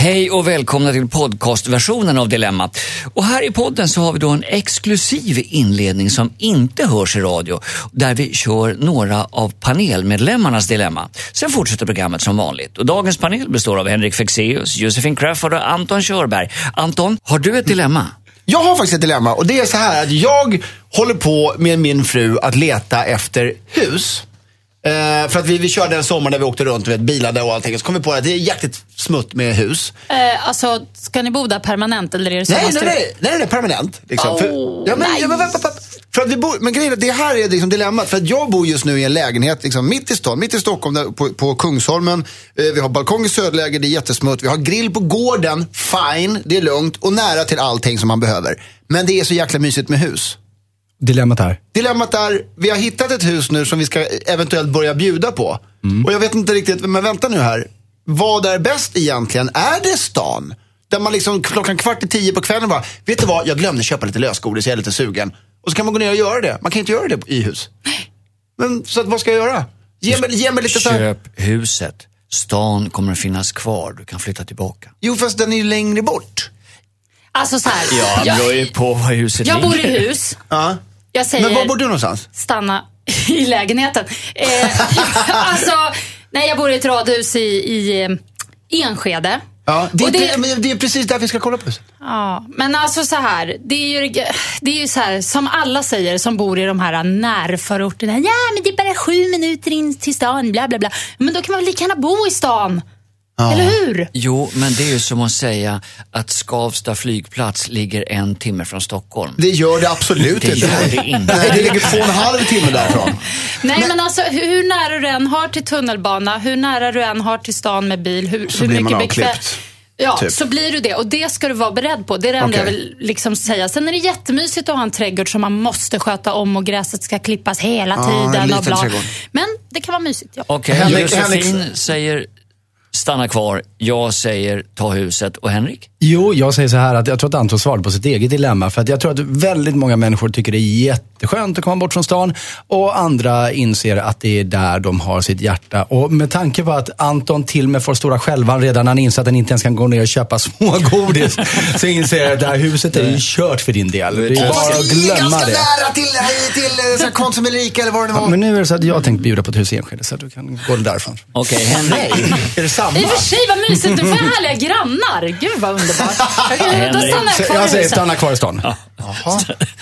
Hej och välkomna till podcastversionen av Dilemma. Och här i podden så har vi då en exklusiv inledning som inte hörs i radio, där vi kör några av panelmedlemmarnas dilemma. Sen fortsätter programmet som vanligt. Och dagens panel består av Henrik Fexeus, Josefin Crafoord och Anton Körberg. Anton, har du ett dilemma? Jag har faktiskt ett dilemma och det är så här att jag håller på med min fru att leta efter hus. Eh, för att vi, vi körde en sommar där vi åkte runt, vet, bilade och allting. Så kom vi på att det är jäkligt smutt med hus. Eh, alltså, ska ni bo där permanent eller är det Nej, nej, nej, nej, nej, permanent. Liksom. Oh, för, ja, men, nej. ja, men. För att vi bor, men grejen det här är liksom dilemmat. För att jag bor just nu i en lägenhet liksom, mitt i stan, mitt i Stockholm, där, på, på Kungsholmen. Eh, vi har balkong i söderläge, det är jättesmutt. Vi har grill på gården, fine, det är lugnt. Och nära till allting som man behöver. Men det är så jäkla mysigt med hus. Dilemmat här. Dilemmat är, vi har hittat ett hus nu som vi ska eventuellt börja bjuda på. Och jag vet inte riktigt, men vänta nu här. Vad är bäst egentligen? Är det stan? Där man liksom klockan kvart i tio på kvällen bara, vet du vad, jag glömde köpa lite lösgodis, jag är lite sugen. Och så kan man gå ner och göra det. Man kan inte göra det i hus. Men så att, vad ska jag göra? Ge mig, ge mig lite så här. Köp huset. Stan kommer att finnas kvar. Du kan flytta tillbaka. Jo, fast den är ju längre bort. Alltså så här, Ja, det beror ju på var huset jag bor i hus. Ja. Jag säger Men var bor du någonstans? stanna i lägenheten. Eh, alltså, nej jag bor i ett radhus i, i eh, Enskede. Ja, det, är, det- men det är precis där vi ska kolla på huset. Ja, men alltså så här, det är ju, det är ju så här, som alla säger som bor i de här närförorterna. Ja, men det är bara sju minuter in till stan, bla bla bla. Men då kan man väl lika gärna bo i stan? Eller hur? Jo, men det är ju som att säga att Skavsta flygplats ligger en timme från Stockholm. Det gör det absolut Det inte. gör det inte. Nej, det ligger två och en halv timme därifrån. Nej, men, alltså hur, nära du än har till tunnelbana, hur nära du än har till stan med bil, hur, Så hur blir mycket avklippt, Ja, typ. så blir du det. Och det ska du vara beredd på. Det är det enda Okej. jag vill liksom säga. Sen är det jättemysigt att ha en trädgård som man måste sköta om och gräset ska klippas hela Ja, tiden. en och bla. trädgård. Men det kan vara mysigt, ja. Okej, Henrik- Josefin säger stanna kvar. Jag säger ta huset. Och Henrik? Jo, jag säger så här att jag tror att Anton svarade på sitt eget dilemma. För att jag tror att väldigt många människor tycker det är jätteskönt att komma bort från stan. Och andra inser att det är där de har sitt hjärta. Och med tanke på att Anton till och med får stora skälvan redan när han inser att han inte ens kan gå ner och köpa smågodis. så inser jag att det här huset är ju kört för din del. Det är bara att glömma ganska det. nära till, till eh, så här Konsum eller Ica eller vad det nu Ja, var. men nu är det så att jag har tänkt bjuda på ett hus i Enskede, så att du kan gå därifrån. Okej, Henrik. Är det I och för sig, vad mysigt. Du får härliga grannar. Gud, vad underbart. Då stannar jag kvar jag säger stanna kvar i stan.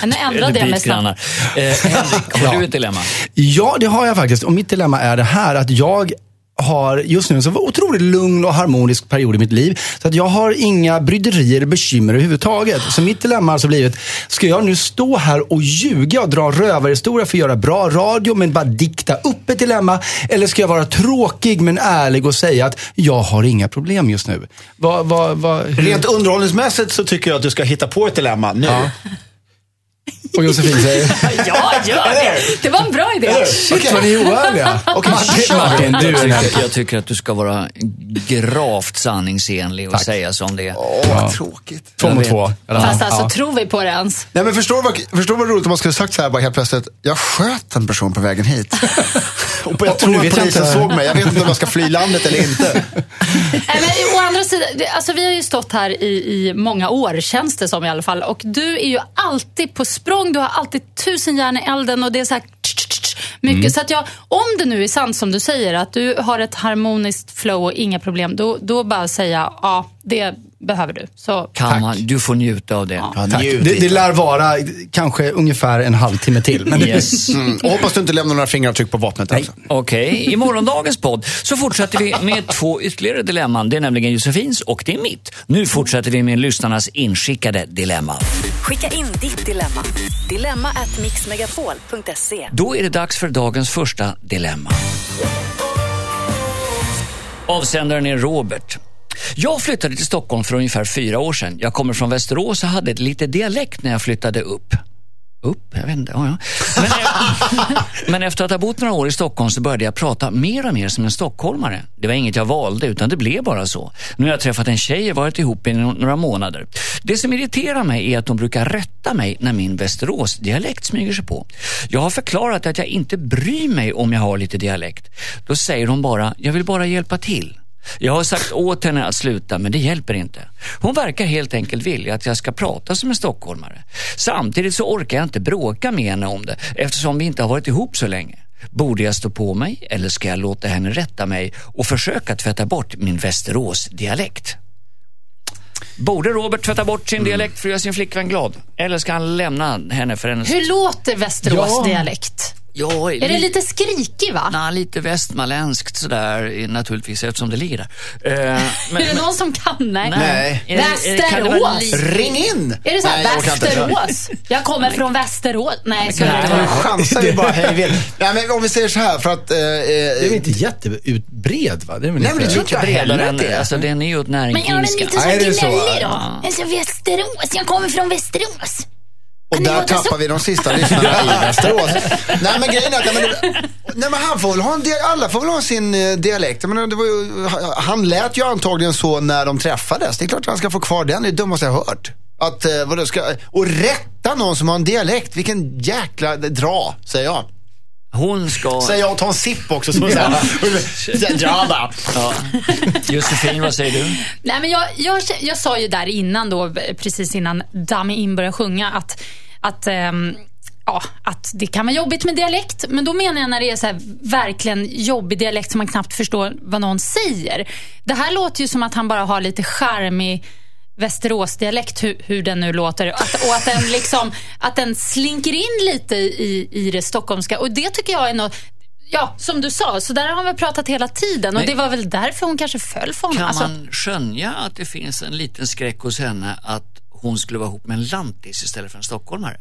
Men nu ändrade jag mig snabbt. Eh, Henrik, har Ja. du ett dilemma? Ja, det har jag faktiskt. Och mitt dilemma är det här att jag har just nu en så otroligt lugn och harmonisk period i mitt liv. Så att jag har inga bryderier eller bekymmer överhuvudtaget. Så mitt dilemma har alltså blivit, ska jag nu stå här och ljuga och dra rövarhistoria för att göra bra radio men bara dikta upp ett dilemma? Eller ska jag vara tråkig men ärlig och säga att jag har inga problem just nu? Vad, vad, hur? Rent underhållningsmässigt så tycker jag att du ska hitta på ett dilemma nu. Och Josefin säger, Ja, gör det. Det var en bra idé. shit vad ni är oärliga. Och Martin, Martin, du är jag, tycker, jag tycker att du ska vara gravt sanningsenlig och säga som det är. Åh, vad tråkigt. Två mot två. Eller? Fast alltså, Ja. tror vi på det ens? Nej, men förstår du vad, förstår du vad roligt om man skulle sagt så här bara helt plötsligt. Jag sköt en person på vägen hit. och jag Och tror att polisen inte- såg mig. Jag vet inte om jag ska fly landet eller inte. Nej, men, å andra sidan, det- alltså, vi har ju stått här i, i många år, känns det som i alla fall. Och du är ju alltid på språng, du har alltid tusen järn i elden och det är så här mycket. Så att jag, om det nu är sant som du säger, att du har ett harmoniskt flow och inga problem, då, då bara säga ja, det behöver du. Så Kan man, du får njuta av det. Ja, Tack. njut Det, det lär vara kanske ungefär en halvtimme till. Men Yes. Mm. Och hoppas du inte lämnar några fingeravtryck på vapnet. Okej, i morgondagens podd så fortsätter vi med två ytterligare dilemman. Det är nämligen Josefins och det är mitt. Nu fortsätter vi med lyssnarnas inskickade dilemma. Skicka in ditt dilemma. Dilemma at mixmegapol.se. Då är det dags för dagens första dilemma. Avsändaren är Robert. Jag flyttade till Stockholm för ungefär fyra år sedan. Jag kommer från Västerås och hade lite dialekt när jag flyttade upp. Upp? Jag vet inte. Ja, ja. Men, men efter att ha bott några år i Stockholm så började jag prata mer och mer som en stockholmare. Det var inget jag valde utan det blev bara så. Nu har jag träffat en tjej och varit ihop i några månader. Det som irriterar mig är att de brukar rätta mig när min Västerås-dialekt smyger sig på. Jag har förklarat att jag inte bryr mig om jag har lite dialekt. Då säger de bara, jag vill bara hjälpa till. Jag har sagt åt henne att sluta, men det hjälper inte. Hon verkar helt enkelt vilja att jag ska prata som en stockholmare. Samtidigt så orkar jag inte bråka med henne om det eftersom vi inte har varit ihop så länge. Borde jag stå på mig eller ska jag låta henne rätta mig och försöka tvätta bort min Västerås-dialekt? Borde Robert tvätta bort sin dialekt för att göra sin flickvän glad? Eller ska han lämna henne för hennes... Hur låter Västerås Ja. dialekt? Ja, Är det lite skrikig va? Nej, lite västmanländskt sådär eh, naturligtvis eftersom det ligger där. Eh, men- är det någon som kan? Nej. Nej. Västerås? lite- Ring in! Är det så här, Nej. Västerås? Jag kommer från Västerås. Nej, så är det Nej, inte. nu chansar vi bara hej vilt. Nej, men om vi säger så här för att... Eh, Det är väl eh, inte jätteutbred va? Det är väl Nej, men det tror inte jag heller att det det. är. Alltså, den är ju åt Men jag är lite så gnällig då. Ja. Jag är så Västerås. Jag kommer från Västerås. Och där så? tappar vi de sista lyssnarna i Västerås. Nej men grejen är att, nej, men, nej, men han får väl ha en, alla får väl ha sin eh, dialekt. Menar, det var ju, han lät ju antagligen så när de träffades. Det är klart att han ska få kvar den, det är det dummaste jag har hört. Att, eh, vadå, ska, och rätta någon som har en dialekt, vilken jäkla dra, säger jag. Hon ska... Säger jag och tar en sipp också. Så ja. ja, va. Ja. Josefin, vad säger du? Nej, men jag, jag, jag sa ju där innan då, precis innan Dami In började sjunga, att, att, ehm, ja, att det kan vara jobbigt med dialekt. Men då menar jag när det är så här, verkligen jobbig dialekt som man knappt förstår vad någon säger. Det här låter ju som att han bara har lite charmig Västeråsdialekt, hur, hur den nu låter. Att, och att den, liksom, att den slinker in lite i, i det stockholmska. Och det tycker jag är något Ja, som du sa, så där har vi pratat hela tiden. Och Men- det var väl därför hon kanske föll för honom. Kan Alltså- man skönja att det finns en liten skräck hos henne att hon skulle vara ihop med en lantis istället för en stockholmare?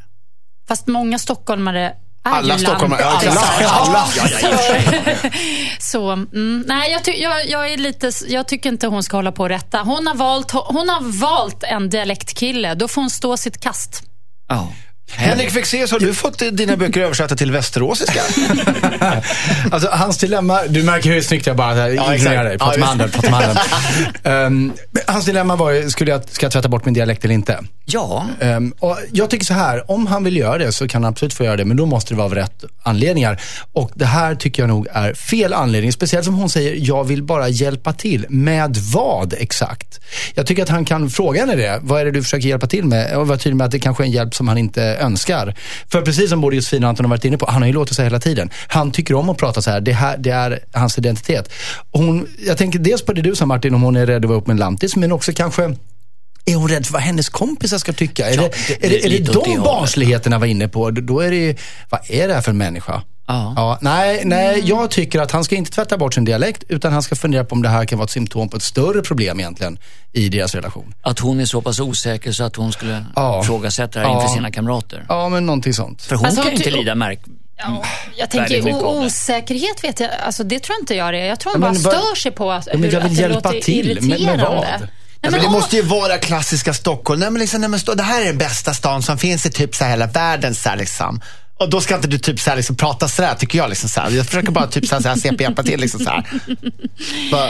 Fast många stockholmare Alla stockholmare, lantisar. alla. Ja, ja. Så, mm, nej, jag, ty- jag, jag, är lite, jag tycker inte hon ska hålla på och rätta. Hon har, valt, hon har valt en dialektkille. Då får hon stå sitt kast. Ja. Henrik Fexeus, har du fått dina böcker översatta till västeråsiska? Alltså, hans dilemma, du märker hur snyggt jag bara här, Ja, ignorerar dig. Prata med handen, prata med handen. um, hans dilemma var ju, skulle jag, ska jag tvätta bort min dialekt eller inte? ja. Ehm, och jag tycker så här, om han vill göra det så kan han absolut få göra det, men då måste det vara av rätt anledningar. Och det här tycker jag nog är fel anledning. Speciellt som hon säger, jag vill bara hjälpa till. Med vad exakt? Jag tycker att han kan fråga henne det. Vad är det du försöker hjälpa till med? Och vara tydlig med att det kanske är en hjälp som han inte önskar. För precis som både Josefin och Anton har varit inne på, han har ju låtit sig hela tiden. Han tycker om att prata så här. Det, här, det är hans identitet. Hon, jag tänker dels på det du sa Martin, om hon är rädd att vara upp med en lantis, men också kanske är hon rädd för vad hennes kompisar ska tycka? Är Ja, det, det- är det, är det det de barnsligheterna var inne på? Då är det ju, vad är det här för en människa? Ja. nej, nej, jag tycker att han ska inte tvätta bort sin dialekt, utan han ska fundera på om det här kan vara ett symptom på ett större problem egentligen i deras relation. Att hon är så pass osäker så att hon skulle Ja. ifrågasätta det här Ja. inför sina kamrater. Ja, men någonting sånt. För hon Alltså, kan ju inte lida märk... Ja, jag tänker osäkerhet vet jag, alltså det tror jag inte jag det är. Jag tror hon Ja, bara vad- stör sig på att, Ja, men hur, jag vill att det hjälpa låter till. Men- men irriterande. vad? Nej, Ja, men det måste ju vara klassiska Stockholm. Nej, men liksom, nej, men, stå- det här är den bästa stan som finns i typ så här hela världen. Så här, liksom. Och då ska inte du typ så här, liksom, prata sådär, tycker jag. Liksom, så här. Jag försöker bara typ så här, så här, CP hjälpa till. Liksom, så här. Bara,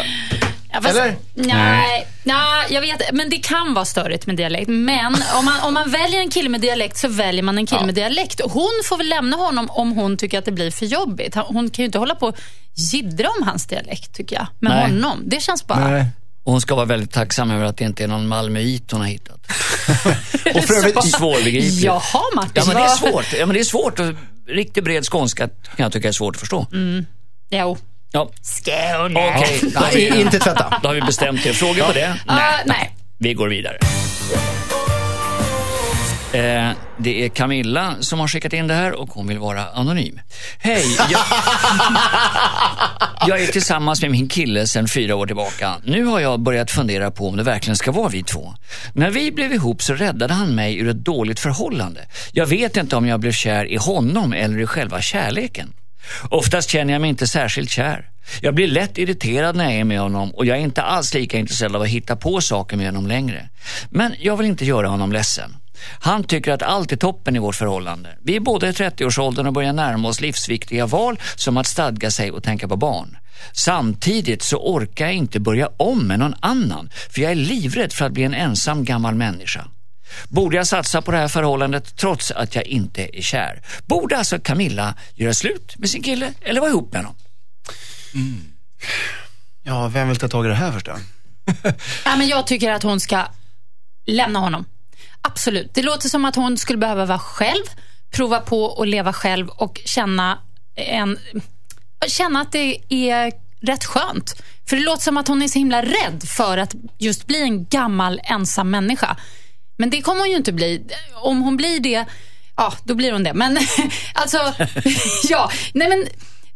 Ja, fast, Eller? Nej, nej, jag vet. Men det kan vara störigt med dialekt. Men om man, om man väljer en kille med dialekt så väljer man en kille med dialekt. Hon får väl lämna honom om hon tycker att det blir för jobbigt. Hon kan ju inte hålla på och jiddra om hans dialekt, tycker jag. Med Nej. honom. Det känns bara... Nej. Och hon ska vara väldigt tacksam över att det inte är någon malmöit hon har hittat. och för övrigt, Svårbegripligt. Jaha, Martin. Ja, men det är svårt. Ja, men det är svårt. Och Riktigt bred skånska kan jag tycka är svårt att förstå. Jo. Ja. Skåne. Okej, Nej, vi- inte tvätta. då har vi bestämt det. Frågor på det? Ah, nej. Vi går vidare. Eh, det är Camilla som har skickat in det här och hon vill vara anonym. Hej, jag, jag är tillsammans med min kille sedan fyra år tillbaka. Nu har jag börjat fundera på om det verkligen ska vara vi två. När vi blev ihop så räddade han mig ur ett dåligt förhållande. Jag vet inte om jag blev kär i honom eller i själva kärleken. Oftast känner jag mig inte särskilt kär. Jag blir lätt irriterad när jag är med honom och jag är inte alls lika intresserad av att hitta på saker med honom längre. Men jag vill inte göra honom ledsen. Han tycker att allt är toppen i vårt förhållande. Vi är båda i 30-årsåldern och börjar närma oss livsviktiga val som att stadga sig och tänka på barn. Samtidigt så orkar jag inte börja om med någon annan för jag är livrädd för att bli en ensam gammal människa. Borde jag satsa på det här förhållandet trots att jag inte är kär? Borde alltså Camilla göra slut med sin kille eller vara ihop med honom? Ja, vem vill ta tag i det här först då? Ja, men jag tycker att hon ska lämna honom. Absolut. Det låter som att hon skulle behöva vara själv, prova på att leva själv och känna, en, känna att det är rätt skönt. För det låter som att hon är så himla rädd för att just bli en gammal ensam människa. Men det kommer hon ju inte bli. Om hon blir det, ja, då blir hon det. Men alltså, ja, nej men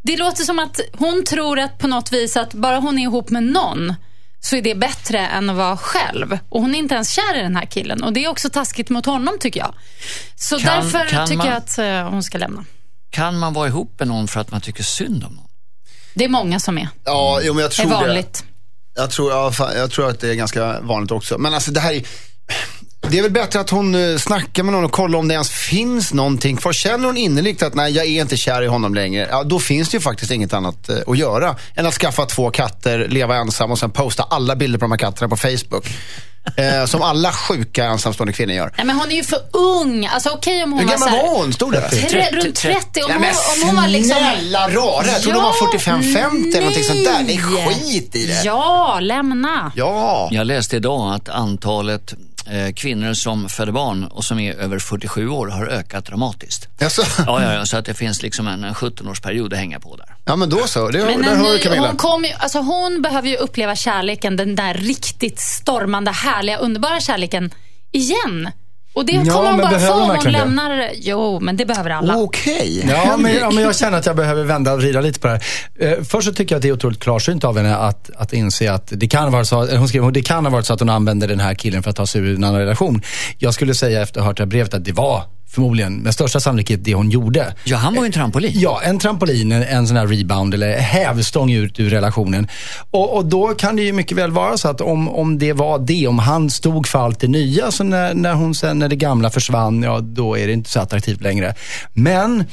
det låter som att hon tror att på något vis att bara hon är ihop med någon så är det bättre än att vara själv. Och hon är inte ens kär i den här killen. Och det är också taskigt mot honom tycker jag. Så Kan- därför kan tycker man- jag att eh, hon ska lämna. Kan man vara ihop med någon för att man tycker synd om någon? Det är många som är. Ja, jo, men jag Det tror är det. vanligt. Jag tror, ja, fan, jag tror att det är ganska vanligt också. Men alltså det här är... Det är väl bättre att hon eh, snackar med någon och kollar om det ens finns någonting kvar. Känner hon innerligt att nej, jag är inte kär i honom längre, ja, då finns det ju faktiskt inget annat eh, att göra än att skaffa två katter, leva ensam och sen posta alla bilder på de här katterna på Facebook. Eh, som alla sjuka ensamstående kvinnor gör. Nej, men hon är ju för ung. Alltså okej om hon Hur var gammal här- var hon? Stod det? Tre, runt 30. Om, Nej hon, men om hon var liksom... snälla rara, jag trodde hon var Ja, 45-50 eller någonting sånt där. Nej, nej. skit i det. Ja, lämna. Ja. Jag läste idag att antalet kvinnor som föder barn och som är över 47 år har ökat dramatiskt. Alltså, Ja, ja, ja, så att det finns liksom en, en 17-årsperiod att hänga på där. ja men då så. Det, Men där hör Camilla. hon, kom ju, alltså hon behöver ju uppleva kärleken, den där riktigt stormande, härliga, underbara kärleken igen. Och det Ja, kommer hon men bara få om hon verkligen det? lämnar... Jo, men det behöver alla. Okej. Ja men, ja, men jag känner att jag behöver vända och vrida lite på det här. Eh, först så tycker jag att det är otroligt klarsynt av henne att, att inse att det kan, vara så, hon skriver, det kan ha varit så att hon använde den här killen för att ta sig ur en annan relation. Jag skulle säga efter att ha hört det här brevet att det var förmodligen med största sannolikhet det hon gjorde. Ja, han var ju en trampolin. Ja, en trampolin, en, en sån här rebound eller hävstång ut ur relationen. Och, och då kan det ju mycket väl vara så att om, om det var det, om han stod för allt det nya, så när, när, hon sen, när det gamla försvann, ja då är det inte så attraktivt längre. Men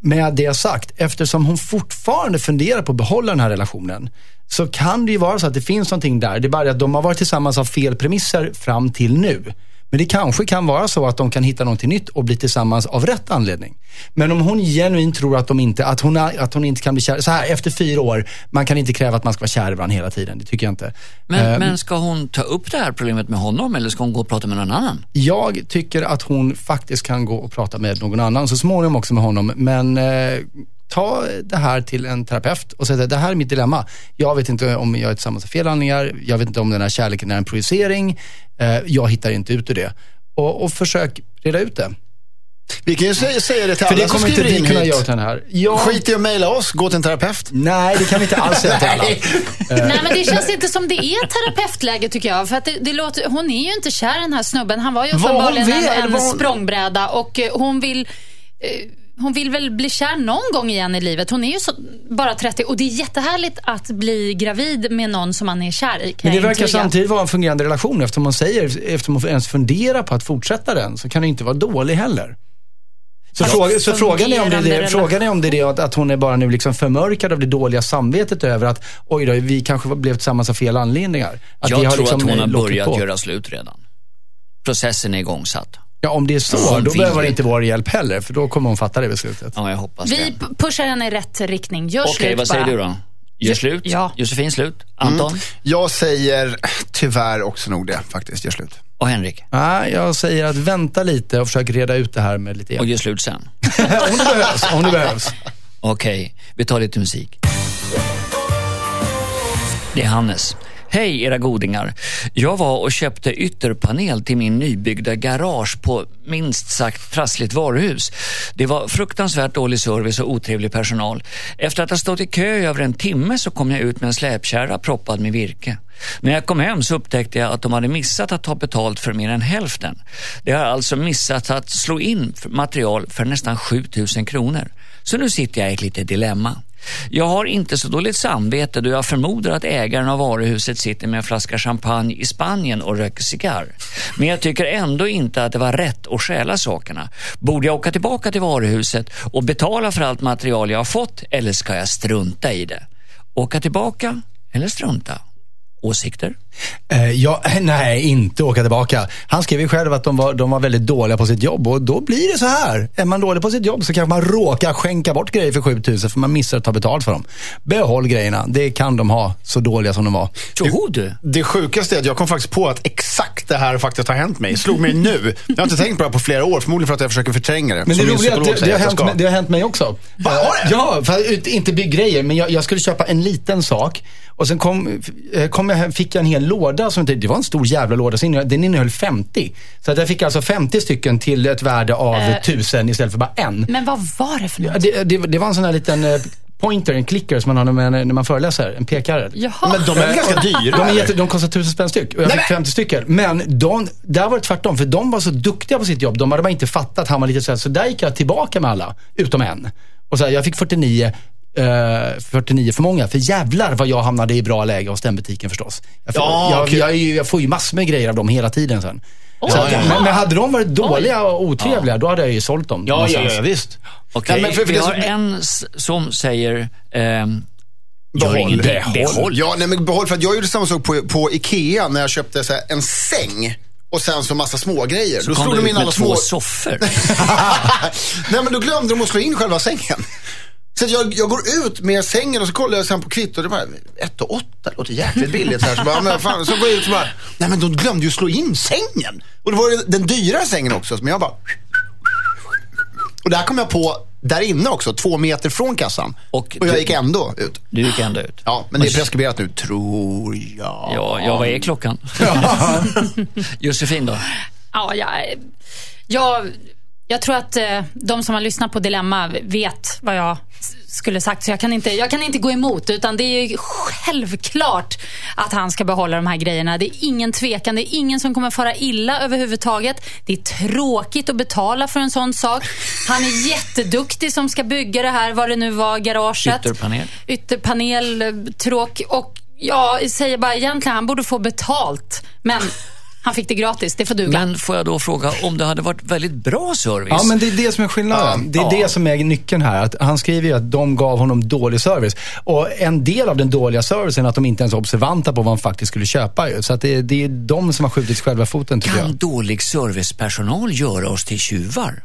med det sagt, eftersom hon fortfarande funderar på att behålla den här relationen, så kan det ju vara så att det finns någonting där. Det är bara att de har varit tillsammans av fel premisser fram till nu. Men det kanske kan vara så att de kan hitta någonting nytt och bli tillsammans av rätt anledning. Men om hon genuint tror att, de inte, att, hon, att hon inte kan bli kär, så här efter fyra år, man kan inte kräva att man ska vara kär i varandra hela tiden. Det tycker jag inte. Men, Eh, men ska hon ta upp det här problemet med honom eller ska hon gå och prata med någon annan? Jag tycker att hon faktiskt kan gå och prata med någon annan, så småningom också med honom. Men eh, ta det här till en terapeut och säg att det här är mitt dilemma. Jag vet inte om jag är tillsammans av fel handlingar. Jag vet inte om den här kärleken är en projicering. Eh, jag hittar inte ut ur det. Och, och försök reda ut det. Vi kan ju säga, säga det till För alla det som kommer inte skriver in kunna hit. göra den här. Jag, Skit i att mejla oss, gå till en terapeut. Nej, det kan vi inte alls säga till alla. Nej, men det känns inte som det är terapeutläge tycker jag. För att det, det låter, hon är ju inte kär i den här snubben. Han var ju uppenbarligen en, en hon- språngbräda och eh, hon vill eh, hon vill väl bli kär någon gång igen i livet. Hon är ju så, bara 30 och det är jättehärligt att bli gravid med någon som man är kär i. Men det verkar samtidigt vara en fungerande relation eftersom hon säger, eftersom hon ens funderar på att fortsätta den, så kan det inte vara dålig heller. Så, fråga, så frågan, är om det är det, frågan är om det är det att, att hon är bara nu liksom förmörkad av det dåliga samvetet över att oj då, vi kanske blev tillsammans av fel anledningar. Att Jag har tror liksom att hon har lockat börjat på. göra slut redan. Processen är igångsatt. Ja, om det är så, då vill behöver det. inte vår hjälp heller, för då kommer hon fatta det beslutet. Ja, jag hoppas Vi det. pushar henne i rätt riktning. Gör Okej, slut vad säger bara. du då? Gör slut? Ja. Josefin slut? Anton? Jag säger tyvärr också nog det faktiskt. Gör slut. Och Henrik? Nej, jag säger att vänta lite och försök reda ut det här med lite Och hjälp. gör slut sen? om det behövs. Om det behövs. Okej, vi tar lite musik. Det är Hannes. Hej era godingar. Jag var och köpte ytterpanel till min nybyggda garage på minst sagt trassligt varuhus. Det var fruktansvärt dålig service och otrevlig personal. Efter att ha stått i kö i över en timme så kom jag ut med en släpkärra proppad med virke. När jag kom hem så upptäckte jag att de hade missat att ta betalt för mer än hälften. De har alltså missat att slå in material för nästan 7000 kronor. Så nu sitter jag i ett litet dilemma. Jag har inte så dåligt samvete då jag förmodar att ägaren av varuhuset sitter med en flaska champagne i Spanien och röker cigarr. Men jag tycker ändå inte att det var rätt att stjäla sakerna. Borde jag åka tillbaka till varuhuset och betala för allt material jag har fått eller ska jag strunta i det? Åka tillbaka eller strunta? Åsikter? Eh, ja, nej, inte åka tillbaka. Han skrev ju själv att de var, de var väldigt dåliga på sitt jobb och då blir det så här. Är man dålig på sitt jobb så kanske man råkar skänka bort grejer för 7000 för man missar att ta betalt för dem. Behåll grejerna, det kan de ha, så dåliga som de var. Tror du? Det sjukaste är att jag kom faktiskt på att exakt det här faktiskt har hänt mig. Slog mig nu. Jag har inte tänkt på det här på flera år, förmodligen för att jag försöker förtränga det. Men det roliga är att det, det, har hänt, mig- det har hänt mig också. Va, har det? Ja, för, inte byggrejer, men jag, jag skulle köpa en liten sak. Och sen kom, eh, kom jag, fick jag en hel låda, som, inte- det var en stor jävla låda, så innehöll- den innehöll 50. Så att jag fick alltså 50 stycken till ett värde av Eh. 1000 istället för bara en. Men vad var det för Ja, något? Det, det, det var en sån här liten eh, pointer, en clicker som man har när man, när man föreläser, en pekare. Jaha. Men de är ganska dyra? De, är jätte, de kostar tusen spänn styck och jag Nej, fick men- 50 stycken. Men de, där var det tvärtom, för de var så duktiga på sitt jobb. De hade bara inte fattat att han var lite så här, så där gick jag tillbaka med alla, utom en. Och så här, jag fick 49, eh, 49 för många. För jävlar vad jag hamnade i bra läge hos den butiken förstås. Jag, får, Ja, jag, kul. jag, är ju- jag får ju massor med grejer av dem hela tiden sen. Så att, ja. men, men hade de varit dåliga och otrevliga, då hade jag ju sålt dem. Ja, ja, ja, visst. Okej, Ja, men för- för vi det har som- en som säger... ehm, gör Behåll. Behåll. Behåll. Ja, nej, men behåll. För att jag gjorde samma sak på, på Ikea när jag köpte så här, en säng och sen så massa smågrejer. Så Då kom slog de ut in med alla två små... soffor. nej, men då glömde de att slå in själva sängen. Så jag, jag går ut med sängen och så kollar jag sen på kvittot. Det var 1 och 8, det låter jäkligt billigt. Så, här. Så, bara, men fan, så går jag ut och bara, nej men de glömde ju slå in sängen. Och det var ju den dyrare sängen också. Men jag bara... Och det här kom jag på där inne också, två meter från kassan. Och Och, jag du- gick ändå ut. Du gick ändå ut. Ja, men det är preskriberat nu, tror jag. Ja, ja, vad är klockan? Josefin då? Ja, jag, jag, jag tror att eh, de som har lyssnat på Dilemma vet vad jag skulle sagt. Så jag kan, inte, jag kan inte gå emot. Utan det är ju självklart att han ska behålla de här grejerna. Det är ingen tvekan. Det är ingen som kommer fara illa överhuvudtaget. Det är tråkigt att betala för en sån sak. Han är jätteduktig som ska bygga det här, vad det nu var, garaget. Ytterpanel. Ytterpanel, eh, tråk och ja, jag säger bara egentligen, han borde få betalt. Men han fick det gratis, det får duga. Men får jag då fråga om det hade varit väldigt bra service? Ja, men det är det som är skillnaden. det är Ja. det som är nyckeln här. Att han skriver ju att de gav honom dålig service. Och en del av den dåliga servicen är att de inte ens är observanta på vad han faktiskt skulle köpa. Så att det, är- det är de som har skjutit själva foten tycker Kan jag. dålig servicepersonal göra oss till tjuvar?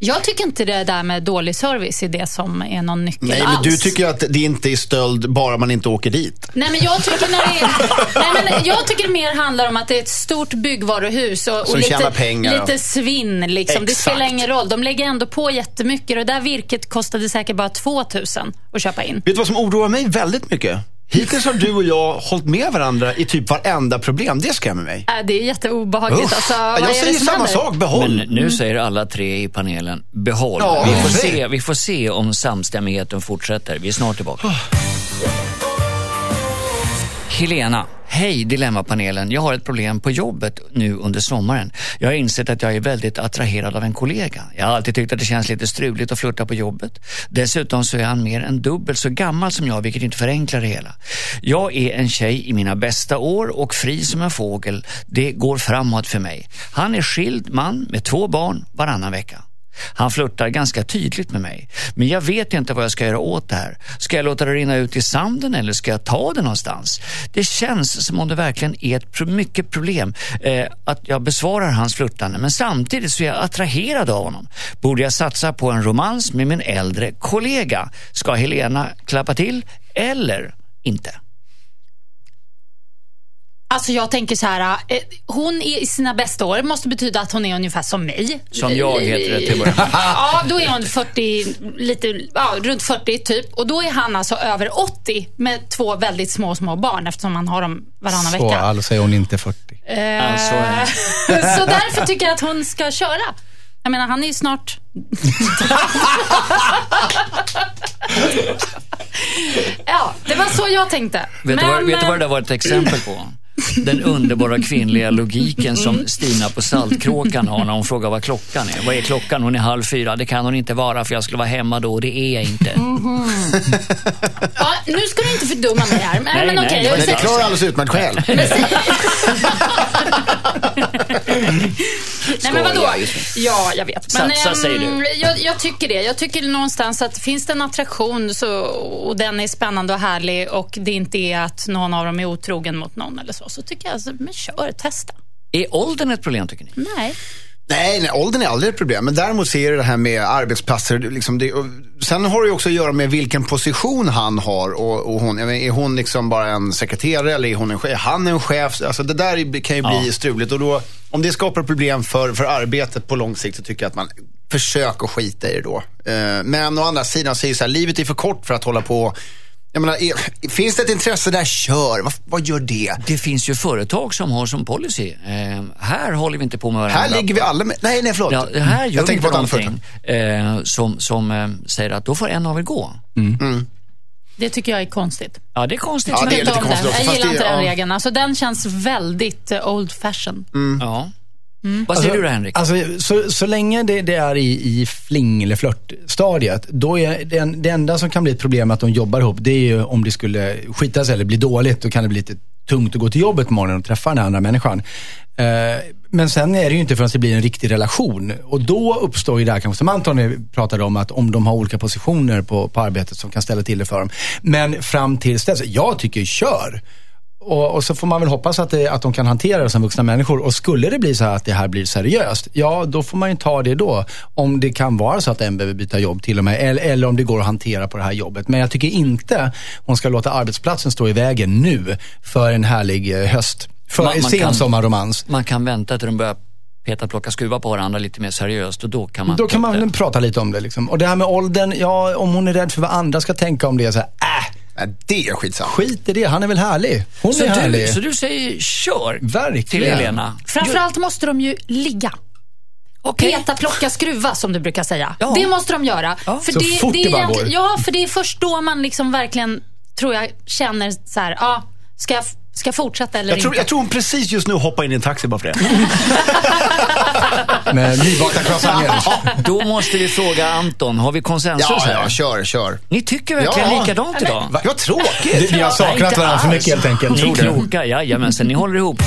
Jag tycker inte det där med dålig service är det som är någon nyckel Nej, alls. men du tycker att det inte är stöld bara man inte åker dit. Nej, men jag tycker, när det är, nej, men jag tycker mer handlar om att det är ett stort byggvaruhus och, och lite, pengar, ja. lite svinn. Liksom. Det spelar ingen roll. De lägger ändå på jättemycket och det där virket kostade säkert bara 2000 att köpa in. Vet du vad som oroar mig väldigt mycket? Hittills har du och jag hållit med varandra i typ varenda problem. Det skrämmer mig. Äh, Det är jätteobehagligt. Usch. Alltså, jag säger samma händer? sak, behåll. Men nu säger alla tre i panelen behåll. Ja, vi, får se, vi får se om samstämmigheten fortsätter. Vi är snart tillbaka. Helena, hej Dilemmapanelen. Jag har ett problem på jobbet nu under sommaren. Jag har insett att jag är väldigt attraherad av en kollega. Jag har alltid tyckt att det känns lite struligt att flirta på jobbet. Dessutom så är han mer än dubbelt så gammal som jag, vilket inte förenklar det hela. Jag är en tjej i mina bästa år och fri som en fågel. Det går framåt för mig. Han är skild man med två barn varannan vecka. Han flörtar ganska tydligt med mig. Men jag vet inte vad jag ska göra åt det här. Ska jag låta det rinna ut i sanden eller ska jag ta det någonstans? Det känns som om det verkligen är ett mycket problem eh, att jag besvarar hans flörtande. Men samtidigt så är jag attraherad av honom. Borde jag satsa på en romans med min äldre kollega? Ska Helena klappa till eller inte? Alltså jag tänker så här, eh, hon är i sina bästa år, måste betyda att hon är ungefär som mig. Som jag heter det till. Ja, då är hon 40, lite, ja, runt 40 typ. Och då är han alltså över 80 med två väldigt små, små barn eftersom han har dem varannan Så, vecka. alltså är hon inte 40. Eh, Alltså, så därför tycker jag att hon ska köra. Jag menar, han är ju snart... ja, det var så jag tänkte. Vet, du vad, vet du vad det eh, där var ett exempel på? Den underbara kvinnliga logiken som Stina på Saltkråkan har när hon frågar vad klockan är. Vad är klockan? Hon är halv fyra. Det kan hon inte vara för jag skulle vara hemma då och det är jag inte. Ja, nu ska du inte fördumma mig här. Men, Nej, men nej, jag Nej, det klarar alldeles utmärkt själv. Nej men vadå? Ja, jag vet. Så- Men, så ehm, säger du. Jag, jag tycker det. Jag tycker någonstans att finns det en attraktion så, och den är spännande och härlig och det inte är att någon av dem är otrogen mot någon eller så, så tycker jag, alltså, men kör, testa. Är åldern ett problem tycker ni? Nej. Nej, nej, åldern är aldrig ett problem. Men däremot ser det här med arbetsplatser. Liksom det, och sen har det ju också att göra med vilken position han har. Och, och hon, är hon liksom bara en sekreterare eller är, hon en, är han en chef? Alltså, det där kan ju bli Ja. struligt. Och då, om det skapar problem för, för arbetet på lång sikt så tycker jag att man försöker skita i det då. Eh, men å andra sidan så är det så här, livet är för kort för att hålla på jag menar, finns det ett intresse där, kör. Vad, vad gör det? Det finns ju företag som har som policy, eh, här håller vi inte på med varandra. Här ligger vi alla med... Nej, nej, förlåt. Ja, här gör jag vi tänker inte någonting eh, som, som eh, säger att då får en av er gå. Det tycker jag är konstigt. Ja, det är konstigt. Ja, det är lite konstigt den. också, Jag gillar det- inte den ja. regeln. Alltså, den känns väldigt eh, old fashion. Ja. Vad säger du då, Henrik? Alltså, så, så länge det, det är i, i fling eller flörtstadiet, då är det, en- det enda som kan bli ett problem med att de jobbar ihop, det är ju om det skulle skita sig eller bli dåligt. Då kan det bli lite tungt att gå till jobbet på morgonen och träffa den andra människan. Eh, men sen är det ju inte förrän det blir en riktig relation. Och då uppstår ju det här kanske som Anton pratade om, att om de har olika positioner på, på arbetet som kan ställa till det för dem. Men fram tills dess, jag tycker kör. Och, och så får man väl hoppas att, det, att de kan hantera det som vuxna människor. Och skulle det bli så här att det här blir seriöst, ja då får man ju ta det då. Om det kan vara så att en behöver byta jobb till och med. Eller, eller om det går att hantera på det här jobbet. Men jag tycker inte hon ska låta arbetsplatsen stå i vägen nu för en härlig eh, höst. För Man- man sensommarromans. Man kan vänta till de börjar peta, plocka, skruva på varandra lite mer seriöst och då kan man... Då kan man det. prata lite om det. Liksom. Och det här med åldern, ja om hon är rädd för vad andra ska tänka om det, så här, äh, Nej, det är skitsamma. skit i det. Han är väl härlig. Hon Så är du, härlig. så du säger kör Verkligen. till Helena? Framförallt måste de ju ligga. Okej. Peta, plocka, skruva som du brukar säga. Ja. Det måste de göra. Ja, för så det, fort det är det bara går. Ja, för det är först då man liksom verkligen, tror jag, känner så här, ja, ska jag, ska jag fortsätta eller Jag tror, inte? jag tror hon precis just nu hoppar in i en taxi bara för det. Med nybakta croissanter. Då måste vi fråga Anton, har vi konsensus Ja, här? ja, kör, kör. Ni tycker verkligen Ja. likadant idag? Va, vad tråkigt. Vi har saknat varandra för mycket helt enkelt. Ni är kloka, jajamensan, ni håller ihop.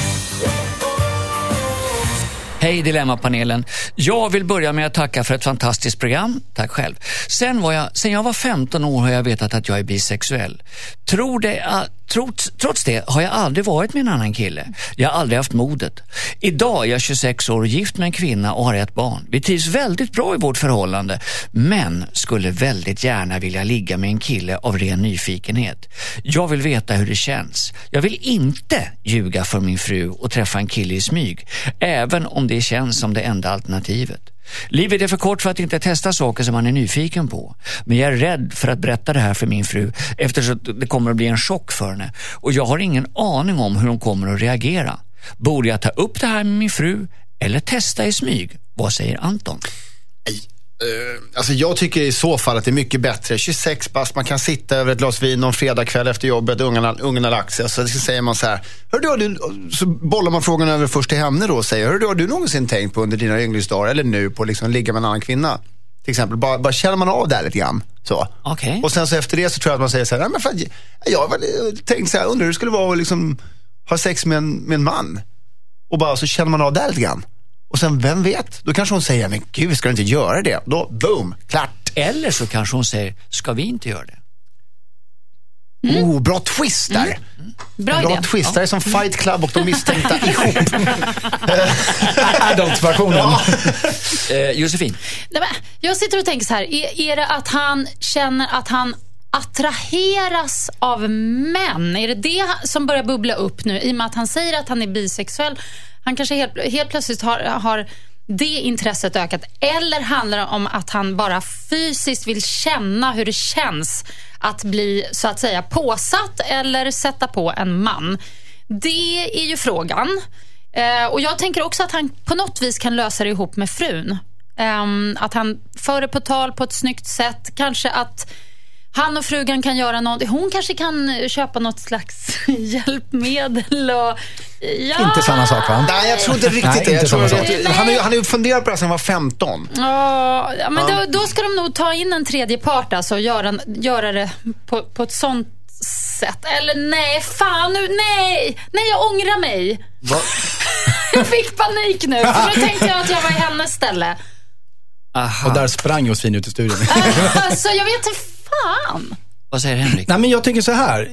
Hej Dilemmapanelen. Jag vill börja med att tacka för ett fantastiskt program. Tack själv. Sen, var jag, sen jag var 15 år har jag vetat att jag är bisexuell. Tror det, att- trots, trots det har jag aldrig varit med en annan kille. Jag har aldrig haft modet. Idag är jag 26 år och gift med en kvinna och har ett barn. Vi trivs väldigt bra i vårt förhållande men skulle väldigt gärna vilja ligga med en kille av ren nyfikenhet. Jag vill veta hur det känns. Jag vill inte ljuga för min fru och träffa en kille i smyg, även om det känns som det enda alternativet. Livet är för kort för att inte testa saker som man är nyfiken på. Men jag är rädd för att berätta det här för min fru eftersom det kommer att bli en chock för henne. Och jag har ingen aning om hur hon kommer att reagera. Borde jag ta upp det här med min fru eller testa i smyg? Vad säger Anton? Alltså jag tycker i så fall att det är mycket bättre. 26 bast, man kan sitta över ett glas vin någon fredagkväll efter jobbet, ungarna, ungarna har lagt sig. Så säger man så här, Hör du, har du, så bollar man frågan över först till henne då och säger, Hör du, har du någonsin tänkt på under dina ynglingsdagar eller nu på att liksom ligga med en annan kvinna? Till exempel, bara, bara känner man av det här lite grann. Så. Okej. Och sen så efter det så tror jag att man säger så här, men fan, jag har väl tänkt så här, undrar hur det skulle vara att liksom ha sex med en, med en man. Och bara så känner man av det här lite grann. Och sen, vem vet? Då kanske hon säger, men gud, ska du inte göra det? Då, boom, klart. Eller så kanske hon säger, ska vi inte göra det? Oh, bra twist där. Bra Bra idé. twist. Det är som Fight Club och de misstänkta ihop. Adult-versionen. Eh, Josefin? Nej, men jag sitter och tänker så här, är, är det att han känner att han attraheras av män? Är det det som börjar bubbla upp nu i och med att han säger att han är bisexuell? Han kanske helt, helt plötsligt har, har det intresset ökat. Eller handlar det om att han bara fysiskt vill känna hur det känns att bli så att säga påsatt eller sätta på en man? Det är ju frågan. Eh, och Jag tänker också att han på något vis kan lösa det ihop med frun. Eh, att han för det på tal på ett snyggt sätt. Kanske att han och frugan kan göra något. Hon kanske kan köpa något slags hjälpmedel. Och, ja. Inte samma sak va? Nej, jag tror inte riktigt Nej, det. Jag inte tror samma sak. han, har ju- han har ju funderat på det här sedan han var 15. Ja, ja, men då, då ska de nog ta in en tredje part alltså, och göra, göra det på, på ett sånt sätt. Eller nej, fan nu, nej! Nej, jag ångrar mig. jag fick panik nu. För nu tänkte jag att jag var i hennes ställe. Aha. Och där sprang Josefin ut i studion. Alltså, jag vet inte fan. Vad säger Henrik? Nej, men jag tänker så här.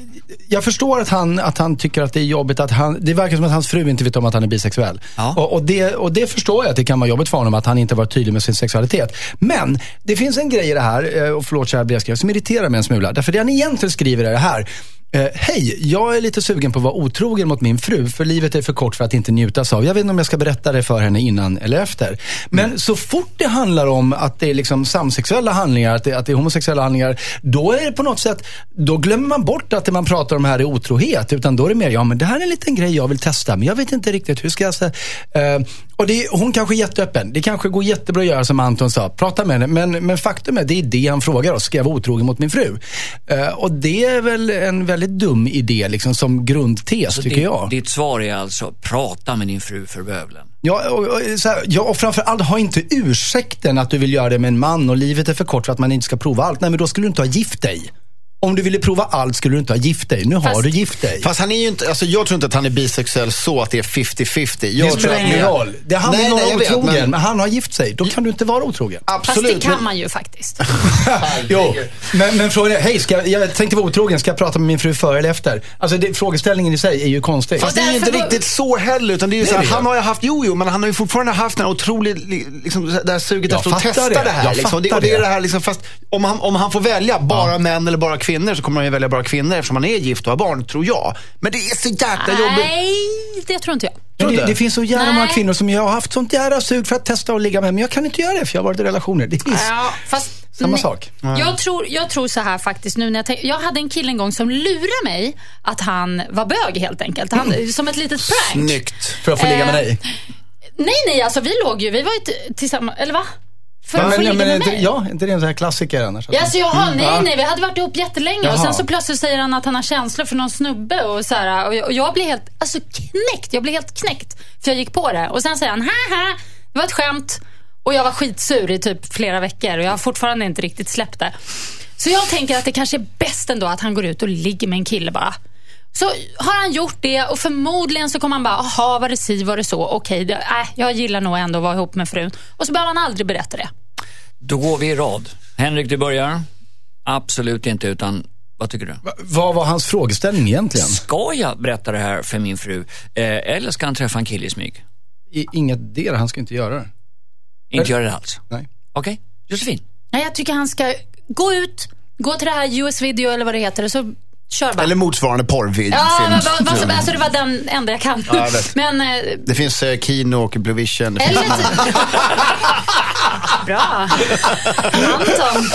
Jag förstår att han, att han tycker att det är jobbigt att han, det verkar som att hans fru inte vet om att han är bisexuell. Ja. Och, och, det, och det förstår jag att det kan vara jobbigt för honom att han inte varit tydlig med sin sexualitet. Men det finns en grej i det här, eh, och förlåt kära brevskrivare, som irriterar mig en smula. Därför det han egentligen skriver är det här. Eh, Hej, jag är lite sugen på att vara otrogen mot min fru, för livet är för kort för att inte njutas av. Jag vet inte om jag ska berätta det för henne innan eller efter. Men så fort det handlar om att det är liksom samsexuella handlingar, att det, att det är homosexuella handlingar, då är det på något sätt, då glömmer man bort att det man pratar om här är otrohet. Utan då är det mer, ja men det här är en liten grej jag vill testa, men jag vet inte riktigt hur ska jag säga. Eh, och det, hon kanske är jätteöppen. Det kanske går jättebra att göra som Anton sa, prata med henne. Men, men faktum är, det är det han frågar oss. Ska jag vara otrogen mot min fru? Eh, och det är väl en väldigt dum idé liksom, som grundtes, tycker ditt, jag. Ditt svar är alltså, prata med din fru för bövelen. Ja, och, och, här, ja, och framförallt, ha inte ursäkten att du vill göra det med en man och livet är för kort för att man inte ska prova allt. Nej, men då skulle du inte ha gift dig. Om du ville prova allt skulle du inte ha gift dig. Nu har Fast- du gift dig. Fast han är ju inte, alltså jag tror inte att han är bisexuell så att det är 50-50. Jag det spelar ingen roll. Det handlar Nej, om att nej, vara jag vet, otrogen, men... men- han har gift sig. Då kan du inte vara otrogen. Fast Absolut. det kan men- man ju faktiskt. jo, men, men frågan är, hej, ska jag, jag tänkte vara otrogen, ska jag prata med min fru före eller efter? Alltså det, frågeställningen i sig är ju konstig. Fast det är ju inte riktigt så heller. Utan det är ju så är här, han har ju haft, jo, jo, men han har ju fortfarande haft den här otroligt, li- liksom, det här suget Jag efter att fattar testa det, det. här. Jag Liksom. Det, och fattar det är det. här liksom, fast om han, om han får välja bara män eller bara kvinnor så kommer han ju välja bara kvinnor eftersom han är gift och har barn, tror jag. Men det är så jäkla jobbigt. Nej, det tror inte jag. Det, det finns så jävla många kvinnor som jag har haft sånt jävla sug för att testa och ligga med, men jag kan inte göra det för jag har varit i relationer. Det är Ja, fast, samma nej. sak. Jag tror, jag tror så här faktiskt nu när jag tänk, Jag hade en kille en gång som lurade mig att han var bög helt enkelt. Han, Som ett litet prank. Snyggt. För att få ligga med Eh, dig. Nej, nej, alltså vi låg ju, vi var ju tillsammans, eller va? För att få ligga med mig? ja, inte det en sån här klassiker annars? Ja, alltså, jaha, nej, Ja. nej, vi hade varit ihop jättelänge och Jaha. sen så plötsligt säger han att han har känslor för någon snubbe och så här, och jag, och jag blir helt, alltså knäckt. Jag blir helt knäckt för jag gick på det. Och sen säger han, haha, det var ett skämt. Och jag var skitsur i typ flera veckor och jag har fortfarande inte riktigt släppt det. Så jag tänker att det kanske är bäst ändå att han går ut och ligger med en kille bara. Så har han gjort det och förmodligen så kommer han bara, aha var det si, var det så, okej, det, äh, jag gillar nog ändå att vara ihop med frun. Och så behöver han aldrig berätta det. Då går vi i rad. Henrik, du börjar. Absolut inte, utan vad tycker du? Va- Vad var hans frågeställning egentligen? Ska jag berätta det här för min fru? Eh, eller ska han träffa en kille i smyg? I, inget der, han ska inte göra det. Inte göra det alls? Nej. Okej, Josefin. Nej, jag tycker han ska gå ut, gå till det här US video eller vad det heter så kör bara. Eller motsvarande porrvideo. ja, film. vad, vad, som- alltså det var den enda jag kan. Ja, jag vet. Men, eh, Det finns eh, Kino och Blue Vision. Det eller... finns Bra. Anton.